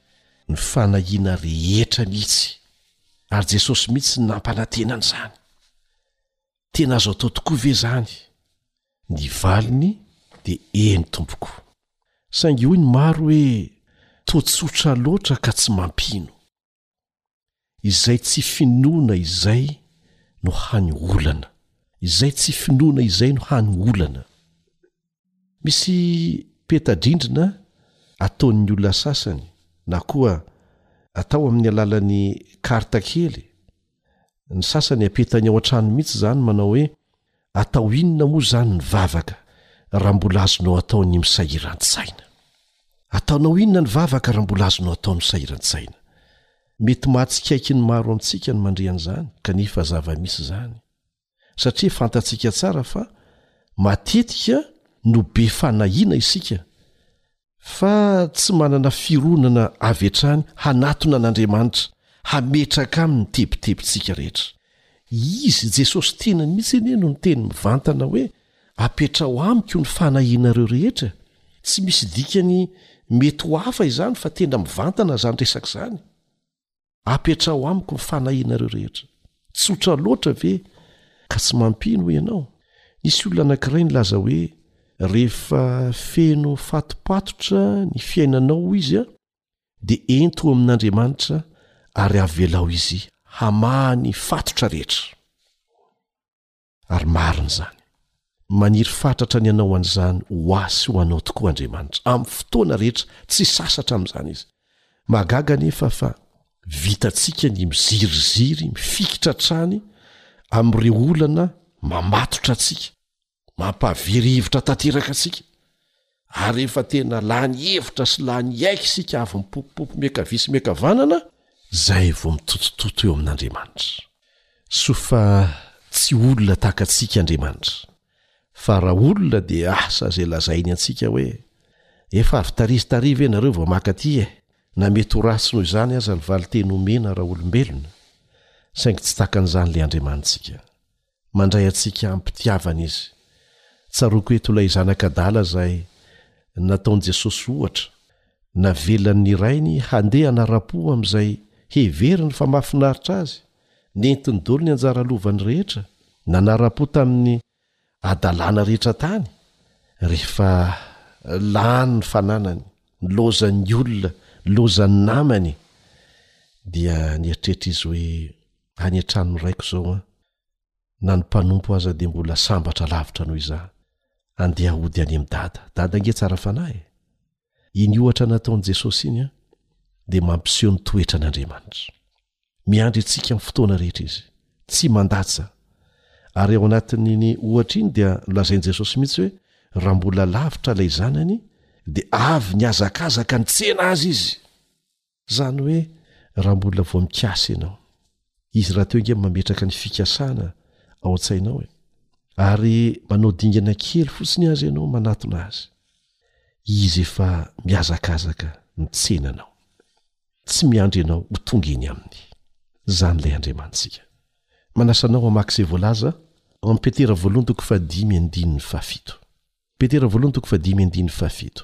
Speaker 10: ny fanahiana rehetra mihitsy, ary Jesosy mihitsy nampanantena an'izany. Tena azo atao tokoa ve izany? Ny valiny dia eny tompoko. Saingy hoy ny maro hoe toa tsotra loatra ka tsy mampino. Izay tsy finoana izay no hany olana. Izay tsy finoana izay no hany olana. Misy peta-drindrina ataon'ny olona sasany na koa atao amin'ny alalan'ny karta kely, ny sasany apetany ao an-trano mihitsy izany manao hoe Atao inona moa izany ny vavaka raha mbola azonao atao ny misahiran-tsaina? Ataonao inona ny vavaka raha mbola azonao atao ny misahiran-tsaina? Mety mahatsikaiky ny maro amintsika ny mandre an'izany, kanefa zava-misy izany. Satria fantatsika tsara fa matetika no be fanahiana isika, fa tsy manana fironana avy hatrany hanatona an'Andriamanitra hametraka aminy ny tebitebintsika rehetra. Izy, Jesosy tenany mihitsy anie no niteny mivantana hoe, Apetraho amiko ny fanahianareo rehetra. Tsy misy dikany mety ho hafa izany fa tena mivantana izany resaka izany. Apetraho amiko ny fanahianareo rehetra. Tsotra loatra ve ka tsy mampino hoy ianao? Nisy olona anankiray nilaza hoe, Rehefa feno fatopatotra ny fiainanao, hoy izy, dia ento amin'Andriamanitra ary avelao izy hamaha ny fatotra rehetra. Ary marina izany. Maniry fatratra ny hanao an'izany ho ahy sy ho anao tokoa Andriamanitra, amin'ny fotoana rehetra, tsy sasatra amin'izany Izy. Mahagaga anefa fa vitantsika ny miziriziry mifikitra hatrany amin'ireo olana mamatotra antsika, mampahaviry hevitra tanteraka antsika. ary rehefa tena lany hevitra sy lany haiky isika avy mipopopopo miakavia sy miakavanana zay vo mitotototo eo amin'andriamanitra soa fa tsy olona tahaka atsika andriamanitra fa raha olona de asa zay lazainy antsika hoe efa avy tarizitari ve nareo vo maka ty e na mety ho ratsy noho izany aza ny vali teny omena raha olombelona saingy tsy takan'izany le andriamanitsika Mandray antsika am-pitiavana Izy. Tsaroako eto ilay zanaka adala izay nataon'i Jesosy ohatra. Navelany ny rainy handeha hanara-po amin'izay heveriny fa mahafinaritra azy, nentiny dolo ny anjara lovany rehetra, nanara-po tamin'ny hadalana rehetra tany. Rehefa lany ny fananany, nilaozan'ny olona, nilaozan'ny namany, dia nieritreritra izy hoe, any an-tranony raiko izao an, na ny mpanompo aza dia mbola sambatra lavitra noho izaho, andeha hody any amin'i Dada. Dada ange tsara fanahy e! Iny ohatra nataon'i Jesosy iny an, dia mampiseho ny toetran'Andriamanitra. Miandry antsika amin'ny fotoana rehetra Izy, tsy mandatsa. Ary ao anatin'iny ohatra iny dia nolazain'i Jesosy mihitsy hoe raha mbola lavitra ilay zanany dia avy nihazakazaka nitsena azy izy. Izany hoe raha mbola vao mikasa ianao, izy rahateo ange mametraka ny fikasana ao an-tsainao e! ary manao dingana kely fotsiny aza ianao manatona azy, izy efa mihazakazaka mitsena anao, tsy miandry anao ho tonga eny aminy. Izany ilay Andriamanitsika. Manasa anao hamaky izay voalaza ao amin'i Petera voalohany toko fahadimy andininy fahafito. Petera voalohany toko fahadimy andininy fahafito.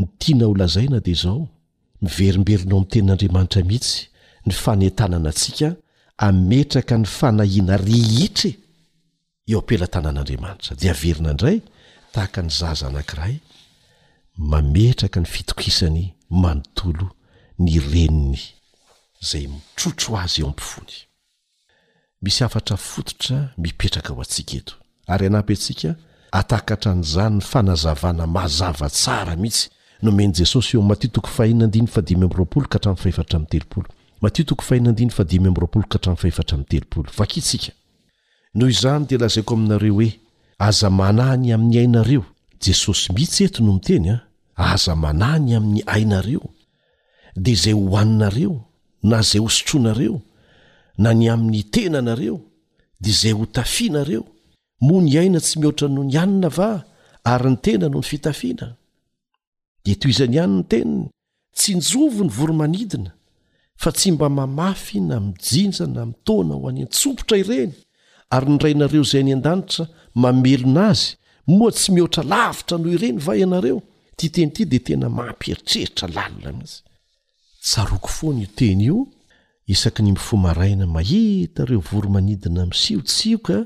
Speaker 10: Ny tiana ho lazaina dia izao, miverimberina ao amin'ny Tenin'Andriamanitra mihitsy ny fanentanana antsika hametraka ny fanahiana rehetra e! eo am-pelatanan'Andriamanitra, dia averina indray tahaka ny zaza anankiray mametraka ny fitokisany manontolo ny reniny izay mitrotro azy eo am-pony. Misy hafatra fototra mipetraka ho antsika eto, ary hanampy antsika hahatakatra an'izany ny fanazavana mazava tsara mihitsy nomen'i Jesosy eo amin'ny Matio toko fahiny andininy fahadimy amby roapolo ka hatramin'ny fahefatra amby telopolo. Matio toko fahiny andininy fahadimy amby roapolo ka hatramin'ny fahefatra amby telopolo. Vakintsika. Noho izany dia lazaiko aminareo hoe, Aza manahy ny amin'ny ainareo. Jesosy mihitsy eto no miteny, Aza manahy ny amin'ny ainareo. dia izay hohaninareo na izay hosotroinareo, na ny amin' ny tenanareo, dia izay hotafianareo, moa ny aina tsy mihoatra noho ny hanina va, ary ny tena noho ny fitafiana? Dia toy izany ihany ny teniny, tsinjovy ny voromanidina, fa tsy mba mamafy na mijinja na mitaona ho any an-tsompitra ireny, Ary ny Rainareo izay any an-danitra mamelona azy, moa tsy mihoatra lavitra noho ireny va ianareo? Ity teny ity dia tena mampieritreritra lalina mihitsy. Tsaroako foana io teny io isaky ny mifoha maraina mahita ireo voromanidina misiotsioka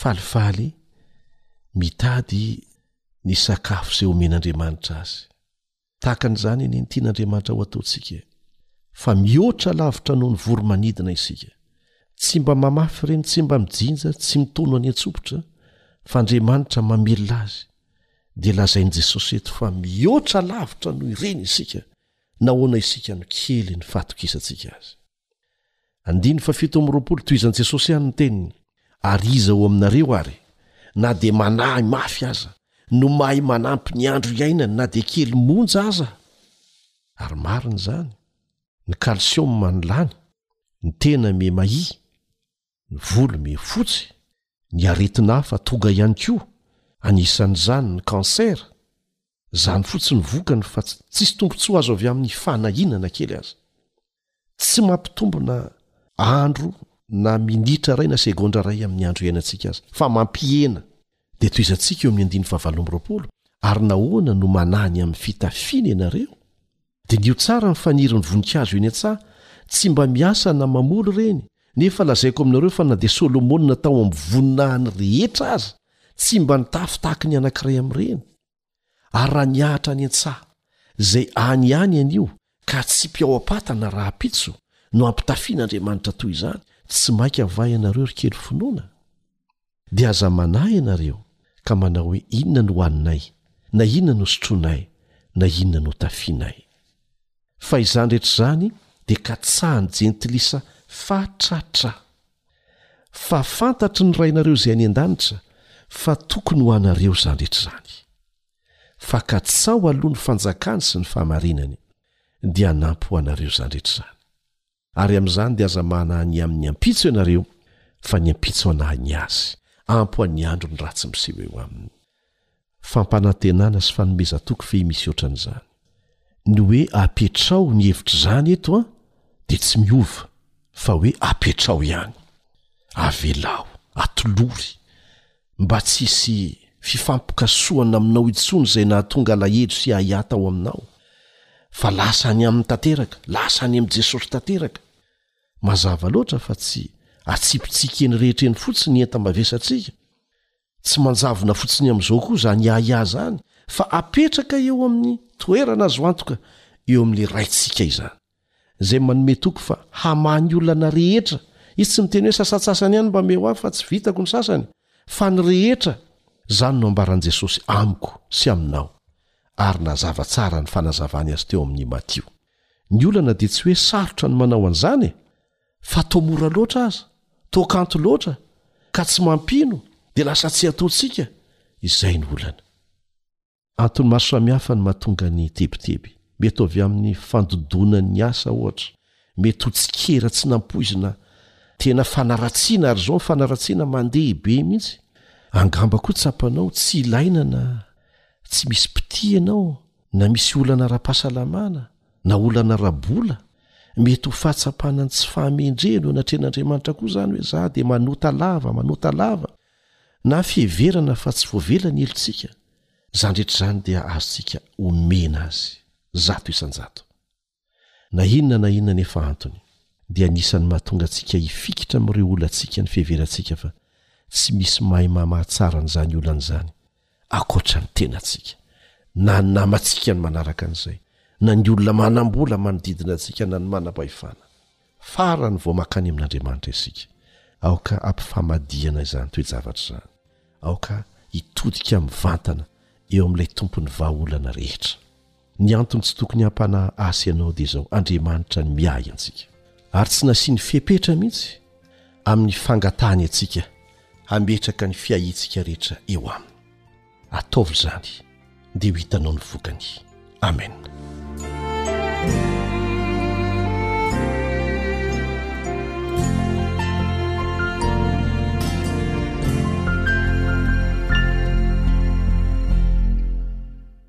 Speaker 10: falifaly mitady ny sakafo izay omen'Andriamanitra azy. Tahaka an'izany anie ny tian'Andriamanitra ho ataontsika e! Fa mihoatra lavitra noho ny voro-manidina isika. Tsy mba mamafy ireny, tsy mba mijinja, tsy mitono any an-tsopitra, fa Andriamanitra mamelona azy. Dia lazain'i Jesosy eto fa mihoatra lavitra noho ireny isika, nahoana isika no kely ny fahatokisantsika azy. Andiny fahafito amby roapolo, Tohizan'i Jesosy ihany ny teniny, Ary iza ao aminareo ary, na dia manahy mafy aza, no mahay manampy ny andro iainany na dia kely monja aza? Ary marina izany. Ny kalsioma no lany. Ny tena mihemahia. ny volo mie fotsy, ny aretina hafa toga ihany koa, anisan'izany ny kansera, izany fotsiny ny vokany fa tsisy tombotsoa azo avy amin'ny fanahiana na kely aza. Tsy mampitombo na andro na minitra iray na segondra iray amin'ny andro iainantsika aza, fa mampihena. Dia tohizantsika eo amin'ny andininy fahavalo amby roapolo, Ary nahoana no manahy ny amin'ny fitafiana ianareo? Diniho tsara ny fanirin'ny voninkazo eny an-tsaha, tsy mba miasa na mamoly ireny, nefa lazaiko aminareo fa na dia Solomona tao amin'ny voninahiny rehetra aza tsy mba nitafy tahaky ny anankiray amin'ireny. Ary raha nihahatra any an-tsaha, izay any ihany anio ka atsipy ao am-pata na rahampitso no ampitafian'Andriamanitra toy izany, tsy mainka va ianareo ry kely finoana? Dia aza manahy ianareo ka manao hoe inona no hohaninay, na inona no sotroinay, na inona no hotafianay. Fa izany rehetra izany dia katsahan'ny jentilisa fatratra. Fa fantatry ny Rainareo izay any an-danitra fa tokony ho anareo izany rehetra izany. Fa katsaho aloha ny fanjakany sy ny fahamarinany, dia hanampy ho anareo izany rehetra izany. ary amin'izany dia aza manahy ny amin'ny ampitso ianareo, fa ny ampitso hanahy ny azy, ampo an'ny andron'ny ratsy miseho eo aminy. Fampanantenana sy fanomezan-toky fe misy ohatran'izany. Ny hoe apetraho ny hevitr'izany eto an, dia tsy miova, fa hoe apetraho ihany. Avelaho, atolory. mba tsy hisy fifampikasohana aminao intsony izay nahatonga alahedo sy ahiahy tao aminao, fa lasa any aminy tanteraka, lasa any amin'i Jesosy tanteraka. Mazava loatra fa tsy atsipitsika eny rehetra eny fotsiny ny enta-mavesatsika. Tsy manjavona fotsiny amin'izao koa izany ahiahy izany, fa apetraka eo amin'ny toerana azo antoka eo amin'ilay Raintsika izany. izay manome toky fa hamaha ny olana rehetra, izy tsy miteny hoe sasantsasany ihany mba meo ahy fa tsy vitako ny sasany fa ny rehetra, izany no ambaran'i Jesosy amiko sy aminao ary nazava tsara ny fanazavany azy teo amin'ny Matio. Ny olana dia tsy hoe sarotra ny manao an'izany e! fa toa mora loatra aza, toa kanto loatra ka tsy mampino dia lasa tsiatoantsika, izay no olana. Antony maro samihafa no mahatonga ny tebiteby. Mety ho avy amin'ny fandodonan'ny asa, ohatra. Mety ho tsikera tsy nampoizina tena fanaratsiana, ary izao ny fanaratsiana mandeha be mihitsy. Angamba koa tsapanao tsy ilaina na tsy misy mpitia ianao, na misy olana ara-pahasalamana, na olana ara-bola. Mety ho fahatsapana ny tsy fahamendrehana eo anatrehan'Andriamanitra koa izany hoe, Izaho dia manota lava, manota lava. Na fiheverana fa tsy voavela ny helotsika, izany rehetra izany dia azontsika omena azy zato isan-jato. Na inona na inona anefa antony, dia anisan'ny mahatonga antsika hifikitra amin'ireo olantsika ny fiheverantsika fa tsy misy mahay mamaha tsara an'izany olana izany ankoatra ny tenantsika, na ny namantsika ny manaraka an'izay, na ny olona manam-bola manodidina antsika na ny manam-pahefana. Farany vao mankany amin'Andriamanitra isika. Aoka hampifamadihana izany toe-javatra izany. Aoka hitodika mivantana eo amin'ilay Tompon'ny vahaolana rehetra. Ny antony tsy tokony hampanahy asy ianao dia izao, Andriamanitra no miahy antsika. Ary tsy nasiany fepetra mihitsy amin'ny fangatahany antsika hametraka ny fiahiantsika rehetra eo Aminy. Ataovy izany dia ho hitanao ny vokany. Amen.